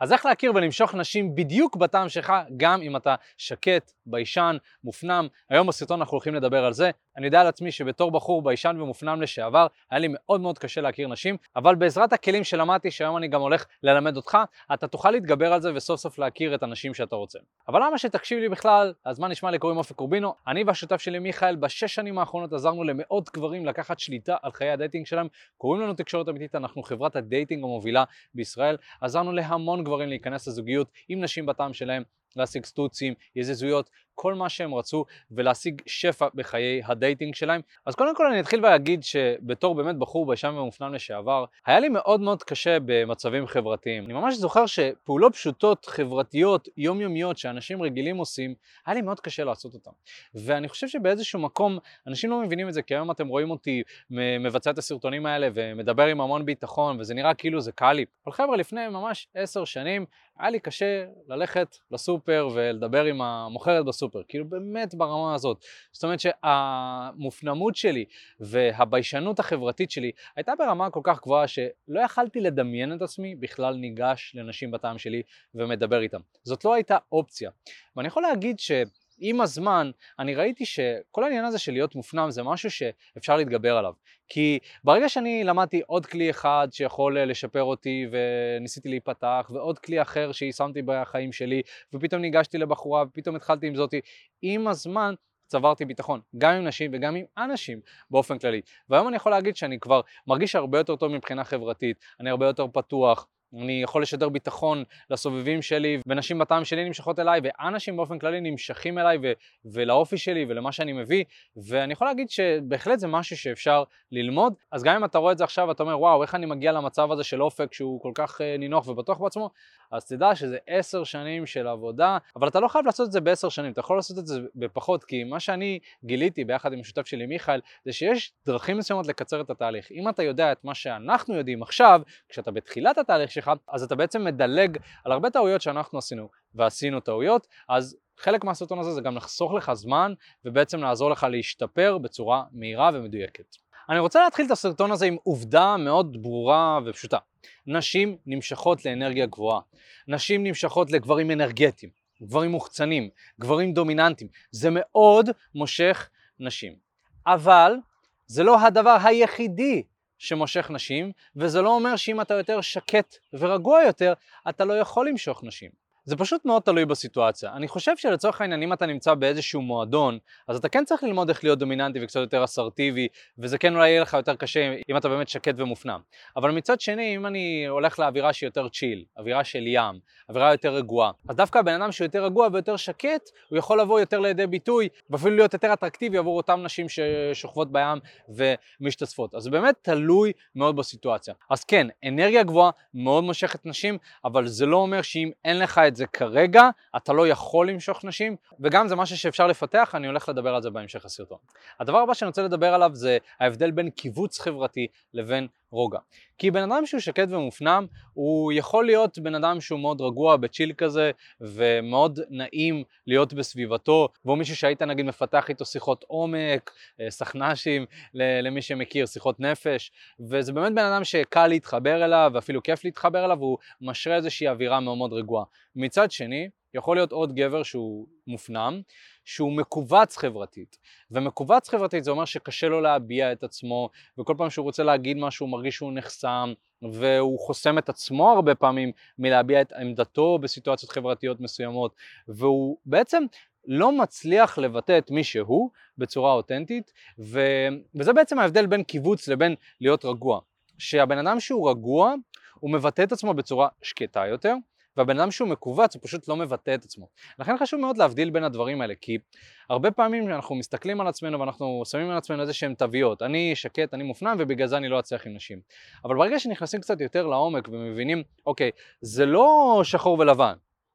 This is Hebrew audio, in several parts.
אז איך להכיר ולמשוך נשים בדיוק בטעם שלך, גם אם אתה שקט, ביישן, מופנם. היום בסרטון אנחנו הולכים לדבר על זה. אני יודע על עצמי שבתור בחור ביישן ומופנם לשעבר, היה לי מאוד מאוד קשה להכיר נשים, אבל בעזרת הכלים שלמדתי, שהיום אני גם הולך ללמד אותך, אתה תוכל להתגבר על זה וסוף סוף להכיר את הנשים שאתה רוצה. אבל למה שתקשיב לי בכלל? אז מה נשמע לי קוראים אופק קורבינו? אני והשותף שלי מיכאל, בשש שנים האחרונות עזרנו למאות גברים לקחת שליטה על חיי ה dating שלהם. קוראים לנו תקשורת אמיתית, אנחנו חברת ה dating גברים להיכנס לזוגיות עם נשים בטעם שלהם, להשיג סטוצים, יזיזויות, כל מה שהם רצו ולהשיג שפע בחיי ה dating שלהם. אז קודם כל אני אתחיל ואגיד שבתור באמת בחור ביישן ומופנם לשעבר, היה לי מאוד מאוד קשה במצבים חברתיים. אני ממש זוכר שפעולות פשוטות, חברתיות, יומיומיות שאנשים רגילים עושים, היה לי מאוד קשה לעשות אותם. ואני חושב שבאיזשהו מקום אנשים לא מבינים את זה, כי היום אתם רואים אותי מבצע את הסרטונים האלה ומדבר עם המון ביטחון, וזה נראה כאילו זה קל לי. אבל חבר'ה, לפני ממש עשר שנים היה לי קשה ללכת לסופר ולדבר עם המוכרת בסופר, כאילו באמת ברמה הזאת. זאת אומרת שהמופנמות שלי והביישנות החברתית שלי הייתה ברמה כל כך גבוהה שלא יכלתי לדמיין את עצמי בכלל ניגש לנשים בטעם שלי ומדבר איתם. זאת לא הייתה אופציה. ואני יכול להגיד ש... עם הזמן אני ראיתי שכל העניין הזה של להיות מופנם זה משהו שאפשר להתגבר עליו. כי ברגע שאני למדתי עוד כלי אחד שיכול לשפר אותי וניסיתי להיפתח ועוד כלי אחר שיישמתי בחיים שלי ופתאום ניגשתי לבחורה ופתאום התחלתי עם זאתי, עם הזמן צברתי ביטחון, גם עם נשים וגם עם אנשים באופן כללי. והיום אני יכול להגיד שאני כבר מרגיש הרבה יותר טוב מבחינה חברתית, אני הרבה יותר פתוח, אני יכול לשדר ביטחון לסובבים שלי, ונשים בטעם שלי נמשכות אליי, ואנשים באופן כללי נמשכים אליי ו- ולאופי שלי ולמה שאני מביא, ואני יכול להגיד שבהחלט זה משהו שאפשר ללמוד. אז גם אם אתה רואה את זה עכשיו ואתה אומר, וואו, איך אני מגיע למצב הזה של אופק שהוא כל כך uh, נינוח ובטוח בעצמו, אז תדע שזה עשר שנים של עבודה, אבל אתה לא חייב לעשות את זה בעשר שנים, אתה יכול לעשות את זה בפחות, כי מה שאני גיליתי ביחד עם השותף שלי מיכאל, זה שיש דרכים מסוימות לקצר את התהליך. אם אתה יודע את מה שאנחנו יודעים עכשיו, כשאתה בתחילת התהליך שלך, אז אתה בעצם מדלג על הרבה טעויות שאנחנו עשינו, ועשינו טעויות, אז חלק מהסרטון הזה זה גם לחסוך לך זמן, ובעצם לעזור לך להשתפר בצורה מהירה ומדויקת. אני רוצה להתחיל את הסרטון הזה עם עובדה מאוד ברורה ופשוטה. נשים נמשכות לאנרגיה גבוהה. נשים נמשכות לגברים אנרגטיים, גברים מוחצנים, גברים דומיננטיים. זה מאוד מושך נשים. אבל זה לא הדבר היחידי שמושך נשים, וזה לא אומר שאם אתה יותר שקט ורגוע יותר, אתה לא יכול למשוך נשים. זה פשוט מאוד תלוי בסיטואציה. אני חושב שלצורך העניין, אם אתה נמצא באיזשהו מועדון, אז אתה כן צריך ללמוד איך להיות דומיננטי וקצת יותר אסרטיבי, וזה כן אולי יהיה לך יותר קשה אם אתה באמת שקט ומופנם. אבל מצד שני, אם אני הולך לאווירה שהיא יותר צ'יל, אווירה של ים, אווירה יותר רגועה, אז דווקא הבן אדם שהוא יותר רגוע ויותר שקט, הוא יכול לבוא יותר לידי ביטוי, ואפילו להיות יותר אטרקטיבי עבור אותן נשים ששוכבות בים ומשתתפות. אז זה באמת תלוי מאוד בסיטואציה. אז כן, אנרגיה גבוהה מאוד מושכת נשים, אבל זה לא אומר שאם אין לך את זה כרגע, אתה לא יכול למשוך נשים, וגם זה משהו שאפשר לפתח, אני הולך לדבר על זה בהמשך הסרטון. הדבר הבא שאני רוצה לדבר עליו זה ההבדל בין קיבוץ חברתי לבין רוגע. כי בן אדם שהוא שקט ומופנם, הוא יכול להיות בן אדם שהוא מאוד רגוע בצ'יל כזה, ומאוד נעים להיות בסביבתו, והוא מישהו שהיית נגיד מפתח איתו שיחות עומק, אה, סכנ"שים למי שמכיר, שיחות נפש, וזה באמת בן אדם שקל להתחבר אליו, ואפילו כיף להתחבר אליו, והוא משרה איזושהי אווירה מאוד מאוד רגועה. מצד שני, יכול להיות עוד גבר שהוא מופנם, שהוא מכווץ חברתית. ומכווץ חברתית זה אומר שקשה לו להביע את עצמו, וכל פעם שהוא רוצה להגיד משהו הוא מרגיש שהוא נחסם, והוא חוסם את עצמו הרבה פעמים מלהביע את עמדתו בסיטואציות חברתיות מסוימות, והוא בעצם לא מצליח לבטא את מי שהוא בצורה אותנטית, ו... וזה בעצם ההבדל בין קיבוץ לבין להיות רגוע. שהבן אדם שהוא רגוע, הוא מבטא את עצמו בצורה שקטה יותר, והבן אדם שהוא מכווץ הוא פשוט לא מבטא את עצמו. לכן חשוב מאוד להבדיל בין הדברים האלה, כי הרבה פעמים אנחנו מסתכלים על עצמנו ואנחנו שמים על עצמנו איזה שהם תוויות, אני שקט, אני מופנם ובגלל זה אני לא אצליח עם נשים. אבל ברגע שנכנסים קצת יותר לעומק ומבינים, אוקיי, זה לא שחור ולבן,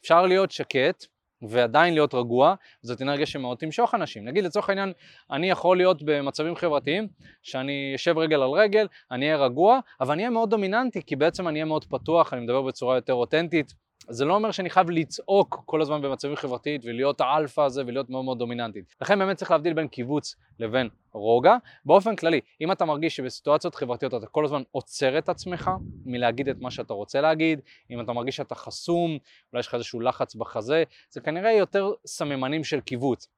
אפשר להיות שקט ועדיין להיות רגוע, זאת אנרגיה שמאוד תמשוך אנשים. נגיד לצורך העניין, אני יכול להיות במצבים חברתיים, שאני אשב רגל על רגל, אני אהיה רגוע, אבל אני אהיה מאוד דומיננטי, כי בעצם אני אהיה מאוד פתוח, אני מדבר בצורה יותר אותנטית, זה לא אומר שאני חייב לצעוק כל הזמן במצבים חברתית ולהיות האלפא הזה ולהיות מאוד מאוד דומיננטית. לכן באמת צריך להבדיל בין קיבוץ לבין רוגע. באופן כללי, אם אתה מרגיש שבסיטואציות חברתיות אתה כל הזמן עוצר את עצמך מלהגיד את מה שאתה רוצה להגיד, אם אתה מרגיש שאתה חסום, אולי יש לך איזשהו לחץ בחזה, זה כנראה יותר סממנים של קיבוץ.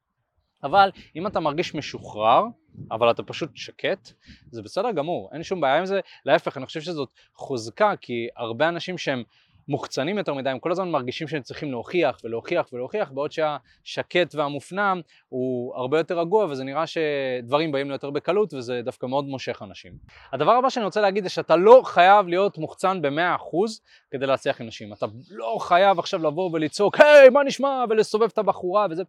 אבל אם אתה מרגיש משוחרר, אבל אתה פשוט שקט, זה בסדר גמור, אין שום בעיה עם זה, להפך, אני חושב שזאת חוזקה, כי הרבה אנשים שהם מוחצנים יותר מדי, הם כל הזמן מרגישים שהם צריכים להוכיח ולהוכיח ולהוכיח, בעוד שהשקט והמופנם הוא הרבה יותר רגוע וזה נראה שדברים באים לו יותר בקלות וזה דווקא מאוד מושך אנשים. הדבר הבא שאני רוצה להגיד זה שאתה לא חייב להיות מוחצן ב-100% כדי להצליח עם נשים. אתה לא חייב עכשיו לבוא ולצעוק, היי, מה נשמע? ולסובב את הבחורה וזה.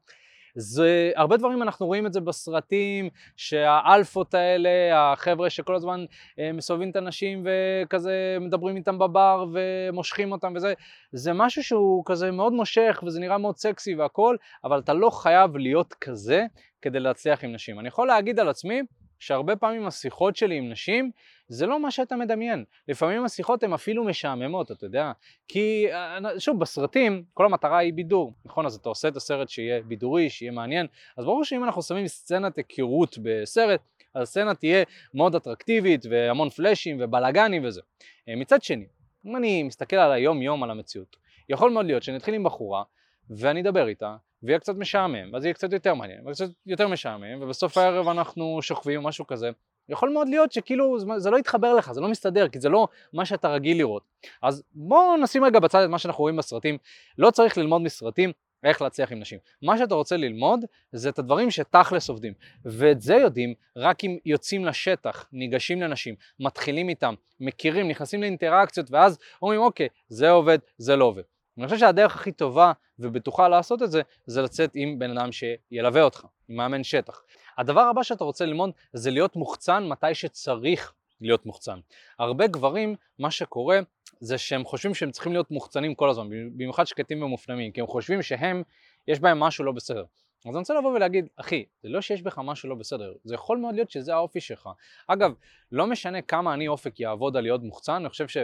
זה, הרבה דברים אנחנו רואים את זה בסרטים, שהאלפות האלה, החבר'ה שכל הזמן אה, מסובבים את הנשים וכזה מדברים איתם בבר ומושכים אותם וזה, זה משהו שהוא כזה מאוד מושך וזה נראה מאוד סקסי והכל, אבל אתה לא חייב להיות כזה כדי להצליח עם נשים. אני יכול להגיד על עצמי שהרבה פעמים השיחות שלי עם נשים זה לא מה שאתה מדמיין. לפעמים השיחות הן אפילו משעממות, אתה יודע. כי, אה, שוב, בסרטים, כל המטרה היא בידור, נכון? אז אתה עושה את הסרט שיהיה בידורי, שיהיה מעניין. אז ברור שאם אנחנו שמים סצנת היכרות בסרט, אז הסצנה תהיה מאוד אטרקטיבית, והמון פלאשים ובלאגנים וזה. אה, מצד שני, אם אני מסתכל על היום-יום, על המציאות, יכול מאוד להיות שאני אתחיל עם בחורה, ואני אדבר איתה, ויהיה קצת משעמם, ואז יהיה קצת יותר מעניין, וקצת יותר משעמם, ובסוף הערב אנחנו שוכבים או משהו כזה, יכול מאוד להיות שכאילו זה לא יתחבר לך, זה לא מסתדר, כי זה לא מה שאתה רגיל לראות. אז בואו נשים רגע בצד את מה שאנחנו רואים בסרטים. לא צריך ללמוד מסרטים איך להצליח עם נשים. מה שאתה רוצה ללמוד זה את הדברים שתכלס עובדים. ואת זה יודעים רק אם יוצאים לשטח, ניגשים לנשים, מתחילים איתם, מכירים, נכנסים לאינטראקציות, ואז אומרים אוקיי, זה עובד, זה לא עובד. אני חושב שהדרך הכי טובה ובטוחה לעשות את זה, זה לצאת עם בן אדם שילווה אותך, עם מאמן שטח. הדבר הבא שאתה רוצה ללמוד זה להיות מוחצן מתי שצריך להיות מוחצן. הרבה גברים, מה שקורה זה שהם חושבים שהם צריכים להיות מוחצנים כל הזמן, במיוחד שקטים ומופנמים, כי הם חושבים שהם, יש בהם משהו לא בסדר. אז אני רוצה לבוא ולהגיד, אחי, זה לא שיש בך משהו לא בסדר, זה יכול מאוד להיות שזה האופי שלך. אגב, לא משנה כמה אני אופק יעבוד על להיות מוחצן, אני חושב ש...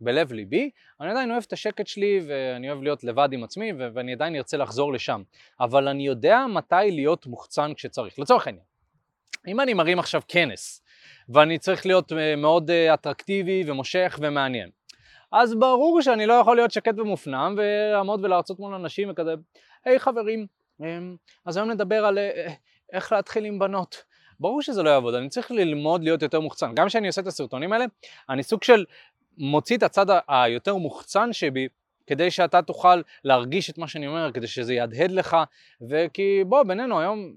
בלב ליבי, אני עדיין אוהב את השקט שלי ואני אוהב להיות לבד עם עצמי ו- ואני עדיין ארצה לחזור לשם. אבל אני יודע מתי להיות מוחצן כשצריך. לצורך העניין, אם אני מרים עכשיו כנס ואני צריך להיות אה, מאוד אה, אטרקטיבי ומושך ומעניין, אז ברור שאני לא יכול להיות שקט ומופנם ולעמוד ולהרצות מול אנשים וכזה, היי hey, חברים, אמ, אז היום נדבר על אה, איך להתחיל עם בנות. ברור שזה לא יעבוד, אני צריך ללמוד להיות יותר מוחצן. גם כשאני עושה את הסרטונים האלה, אני סוג של מוציא את הצד היותר מוחצן שבי כדי שאתה תוכל להרגיש את מה שאני אומר, כדי שזה יהדהד לך, וכי בוא, בינינו היום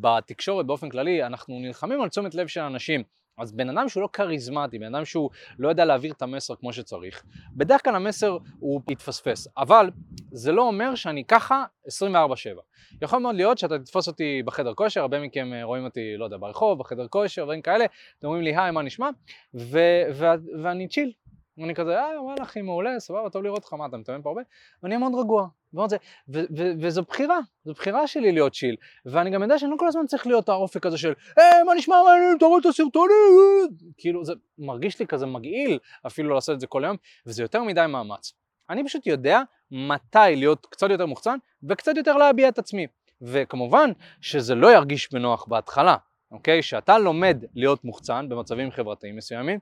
בתקשורת באופן כללי, אנחנו נלחמים על תשומת לב של אנשים. אז בן אדם שהוא לא כריזמטי, בן אדם שהוא לא יודע להעביר את המסר כמו שצריך, בדרך כלל המסר הוא יתפספס, אבל זה לא אומר שאני ככה 24/7. יכול מאוד להיות שאתה תתפוס אותי בחדר כושר, הרבה מכם אה, רואים אותי, לא יודע, ברחוב, בחדר כושר, דברים כאלה, אתם אומרים לי היי, מה נשמע? ו- ו- ואני צ'יל, ואני כזה, אה, וואלה אחי, מעולה, סבבה, טוב לראות אותך, מה, אתה מתאמן פה הרבה? ואני מאוד רגוע, וזו בחירה, זו בחירה שלי להיות צ'יל, ואני גם יודע שאני לא כל הזמן צריך להיות האופק הזה של, אה, מה נשמע, אתה רואה את הסרטונים? כאילו, זה מרגיש לי כזה מגעיל אפילו לעשות את זה כל היום, וזה יותר מדי מאמץ. אני פשוט יודע מתי להיות קצת יותר מוחצן, וקצת יותר להביע את עצמי. וכמובן שזה לא ירגיש בנוח בהתחלה, אוקיי? שאתה לומד להיות מוחצן במצבים חברתיים מסוימים,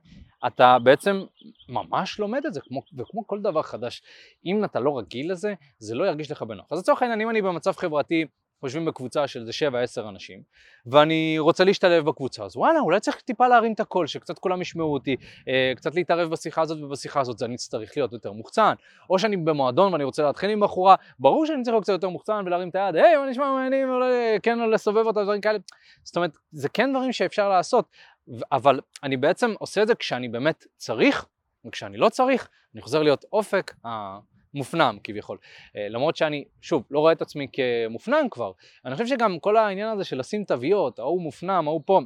אתה בעצם ממש לומד את זה, כמו, וכמו כל דבר חדש, אם אתה לא רגיל לזה, זה לא ירגיש לך בנוח. אז לצורך העניין, אם אני במצב חברתי יושבים בקבוצה של איזה 7-10 אנשים, ואני רוצה להשתלב בקבוצה, אז וואלה, אולי צריך טיפה להרים את הקול, שקצת כולם ישמעו אותי, אה, קצת להתערב בשיחה הזאת ובשיחה הזאת, זה אני צריך להיות יותר מוחצן. או שאני במועדון ואני רוצה להתחיל עם בחורה, ברור שאני צריך להיות קצת יותר מוחצן ולהרים את היד, היי, מה נשמע מעניינים, כן או לסובב אותה, דברים כאלה. זאת אומרת, זה כן דברים שאפשר לעשות, אבל אני בעצם עושה את זה כשאני באמת צריך, וכשאני לא צריך, אני חוזר להיות אופק, מופנם כביכול. אה, למרות שאני, שוב, לא רואה את עצמי כמופנם כבר. אני חושב שגם כל העניין הזה של לשים תוויות, ההוא מופנם, ההוא פה,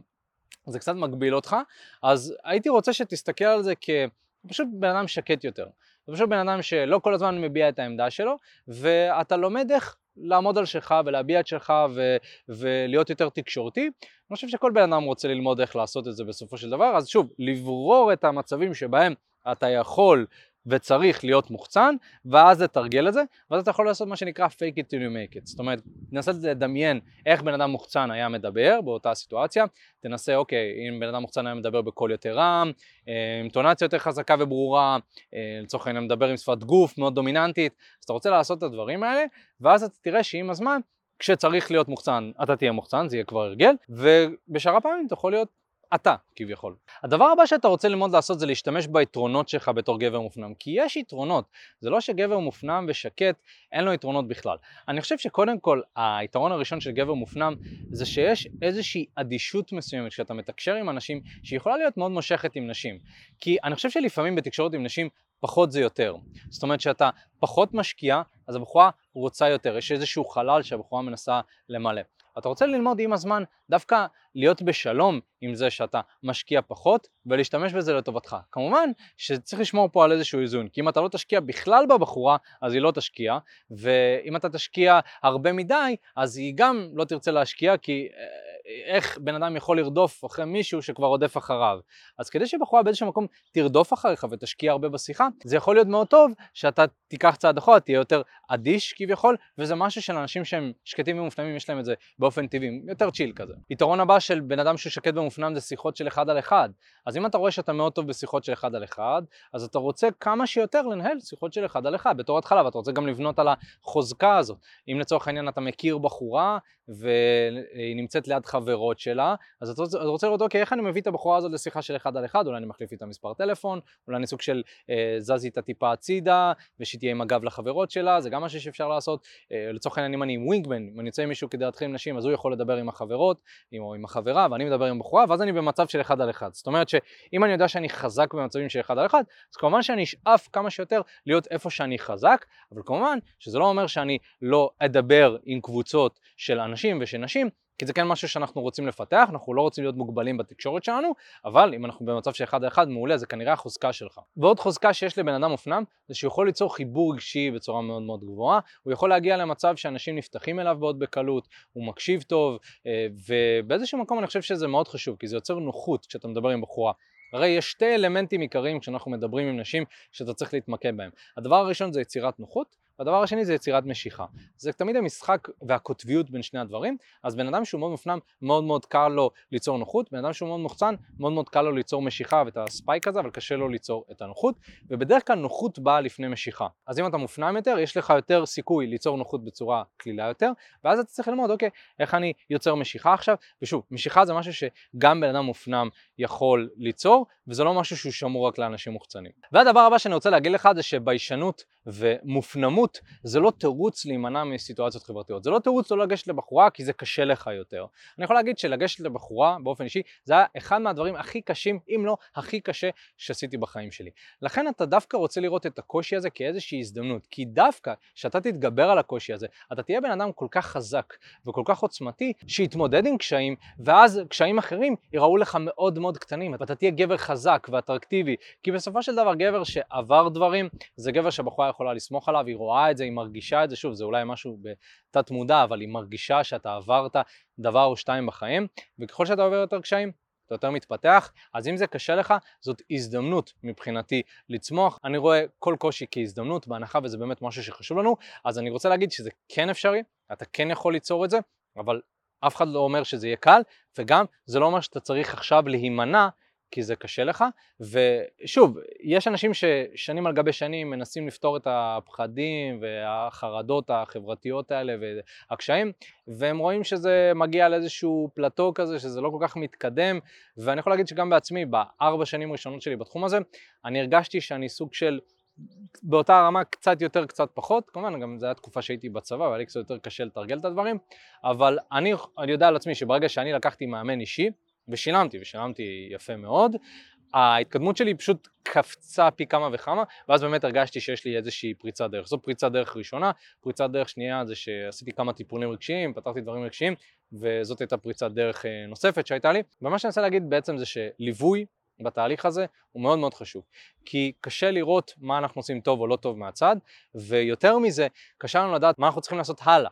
זה קצת מגביל אותך, אז הייתי רוצה שתסתכל על זה כפשוט בן אדם שקט יותר. זה פשוט בן אדם שלא כל הזמן מביע את העמדה שלו, ואתה לומד איך לעמוד על שלך ולהביע את שלך ו- ולהיות יותר תקשורתי. אני חושב שכל בן אדם רוצה ללמוד איך לעשות את זה בסופו של דבר, אז שוב, לברור את המצבים שבהם אתה יכול וצריך להיות מוחצן, ואז לתרגל את זה, ואז אתה יכול לעשות מה שנקרא fake it till you make it. זאת אומרת, תנסה לדמיין איך בן אדם מוחצן היה מדבר באותה סיטואציה, תנסה, אוקיי, אם בן אדם מוחצן היה מדבר בקול יותר רם, אה, עם טונציה יותר חזקה וברורה, אה, לצורך העניין מדבר עם שפת גוף מאוד דומיננטית, אז אתה רוצה לעשות את הדברים האלה, ואז אתה תראה שעם הזמן כשצריך להיות מוחצן, אתה תהיה מוחצן, זה יהיה כבר הרגל, ובשאר הפעמים אתה יכול להיות אתה, כביכול. הדבר הבא שאתה רוצה ללמוד לעשות זה להשתמש ביתרונות שלך בתור גבר מופנם, כי יש יתרונות. זה לא שגבר מופנם ושקט, אין לו יתרונות בכלל. אני חושב שקודם כל, היתרון הראשון של גבר מופנם זה שיש איזושהי אדישות מסוימת כשאתה מתקשר עם אנשים, שיכולה להיות מאוד מושכת עם נשים. כי אני חושב שלפעמים בתקשורת עם נשים פחות זה יותר. זאת אומרת שאתה פחות משקיע, אז הבחורה רוצה יותר, יש איזשהו חלל שהבחורה מנסה למלא. אתה רוצה ללמוד עם הזמן דווקא להיות בשלום עם זה שאתה משקיע פחות ולהשתמש בזה לטובתך. כמובן שצריך לשמור פה על איזשהו איזון, כי אם אתה לא תשקיע בכלל בבחורה, אז היא לא תשקיע, ואם אתה תשקיע הרבה מדי, אז היא גם לא תרצה להשקיע, כי אה, איך בן אדם יכול לרדוף אחרי מישהו שכבר רודף אחריו. אז כדי שבחורה באיזשהו מקום תרדוף אחריך ותשקיע הרבה בשיחה, זה יכול להיות מאוד טוב שאתה תיקח צעד אחורה, תהיה יותר אדיש כביכול, וזה משהו של אנשים שהם שקטים ומופנמים, יש להם את זה באופן טבעי, יותר צ'יל כזה. יתרון הבא של בן אדם שהוא שקט ומופנם זה שיחות של אחד על אחד. אז אם אתה רואה שאתה מאוד טוב בשיחות של אחד על אחד, אז אתה רוצה כמה שיותר לנהל שיחות של אחד על אחד בתור התחלה, ואתה רוצה גם לבנות על החוזקה הזאת. אם לצורך העניין אתה מכיר בחורה והיא נמצאת ליד חברות שלה, אז אתה רוצה, רוצה לראות, אוקיי, איך אני מביא את הבחורה הזאת לשיחה של אחד על אחד, אולי אני מחליף איתה מספר טלפון, אולי אני סוג של אה, זז איתה טיפה הצידה, ושהיא תהיה עם הגב לחברות שלה, זה גם משהו שאפשר לעשות. אה, לצורך העניין, אם אני עם ווינגמן, אם אני יוצא עם מישהו כדי להתחיל עם נשים, אז הוא יכול לדבר עם החברות, עם, או עם החברה, ואני מדבר עם בחורה, ואז אני במצב של אחד על אחד. זאת אומרת שאם אני יודע שאני חזק במצבים של אחד על אחד, אז כמובן שאני אשאף כמה שיותר להיות איפה שאני חזק, אבל כמובן שזה לא אומר שאני לא אדבר עם קבוצות של אנשים ושל נשים, כי זה כן משהו שאנחנו רוצים לפתח, אנחנו לא רוצים להיות מוגבלים בתקשורת שלנו, אבל אם אנחנו במצב של אחד על אחד, מעולה, זה כנראה החוזקה שלך. ועוד חוזקה שיש לבן אדם מופנם, זה שהוא יכול ליצור חיבור רגשי בצורה מאוד מאוד גבוהה, הוא יכול להגיע למצב שאנשים נפתחים אליו מאוד בקלות, הוא מקשיב טוב, אה, ובאיזשהו מקום אני חושב שזה מאוד חשוב, כי זה יוצר נוחות כשאתה מדבר עם בחורה. הרי יש שתי אלמנטים עיקריים כשאנחנו מדברים עם נשים שאתה צריך להתמקד בהם. הדבר הראשון זה יצירת נוחות, והדבר השני זה יצירת משיכה. זה תמיד המשחק והקוטביות בין שני הדברים, אז בן אדם שהוא מאוד מופנם, מאוד מאוד קל לו ליצור נוחות, בן אדם שהוא מאוד מוחצן, מאוד מאוד קל לו ליצור משיכה ואת הספייק הזה, אבל קשה לו ליצור את הנוחות, ובדרך כלל נוחות באה לפני משיכה. אז אם אתה מופנם יותר, יש לך יותר סיכוי ליצור נוחות בצורה קלילה יותר, ואז אתה צריך ללמוד, אוקיי, איך אני יוצר משיכה עכשיו, ושוב, משיכה זה משהו שגם בן אדם מופנם יכול ליצור, וזה לא משהו שהוא שמור רק לאנשים מוחצנים. והדבר הבא שאני רוצה להגיד לך זה שביישנות ומופנמות זה לא תירוץ להימנע מסיטואציות חברתיות. זה לא תירוץ לא לגשת לבחורה כי זה קשה לך יותר. אני יכול להגיד שלגשת לבחורה באופן אישי זה היה אחד מהדברים הכי קשים, אם לא הכי קשה שעשיתי בחיים שלי. לכן אתה דווקא רוצה לראות את הקושי הזה כאיזושהי הזדמנות, כי דווקא כשאתה תתגבר על הקושי הזה, אתה תהיה בן אדם כל כך חזק וכל כך עוצמתי, שיתמודד עם קשיים, ואז קשיים אחרים יראו לך מאוד מאוד קטנים, ואתה תהיה גבר חזק ואטרקטיבי, כי בסופו של דבר גבר שעבר דברים, זה גבר שהבחורה יכולה לסמוך עליו, היא רואה את זה, היא מרגישה את זה, שוב, זה אולי משהו בתת מודע, אבל היא מרגישה שאתה עברת דבר או שתיים בחיים, וככל שאתה עובר יותר קשיים, אתה יותר מתפתח, אז אם זה קשה לך, זאת הזדמנות מבחינתי לצמוח. אני רואה כל קושי כהזדמנות, בהנחה וזה באמת משהו שחשוב לנו, אז אני רוצה להגיד שזה כן אפשרי, אתה כן יכול ליצור את זה, אבל אף אחד לא אומר שזה יהיה קל, וגם זה לא אומר שאתה צריך עכשיו להימנע כי זה קשה לך, ושוב, יש אנשים ששנים על גבי שנים מנסים לפתור את הפחדים והחרדות החברתיות האלה והקשיים, והם רואים שזה מגיע לאיזשהו פלטו כזה, שזה לא כל כך מתקדם, ואני יכול להגיד שגם בעצמי, בארבע שנים הראשונות שלי בתחום הזה, אני הרגשתי שאני סוג של... באותה רמה קצת יותר קצת פחות, כמובן גם זו הייתה תקופה שהייתי בצבא והיה לי קצת יותר קשה לתרגל את הדברים, אבל אני, אני יודע על עצמי שברגע שאני לקחתי מאמן אישי, ושילמתי, ושילמתי יפה מאוד. ההתקדמות שלי פשוט קפצה פי כמה וכמה, ואז באמת הרגשתי שיש לי איזושהי פריצת דרך. זו פריצת דרך ראשונה, פריצת דרך שנייה זה שעשיתי כמה טיפולים רגשיים, פתחתי דברים רגשיים, וזאת הייתה פריצת דרך אה, נוספת שהייתה לי. ומה שאני רוצה להגיד בעצם זה שליווי בתהליך הזה הוא מאוד מאוד חשוב, כי קשה לראות מה אנחנו עושים טוב או לא טוב מהצד, ויותר מזה, קשה לנו לדעת מה אנחנו צריכים לעשות הלאה.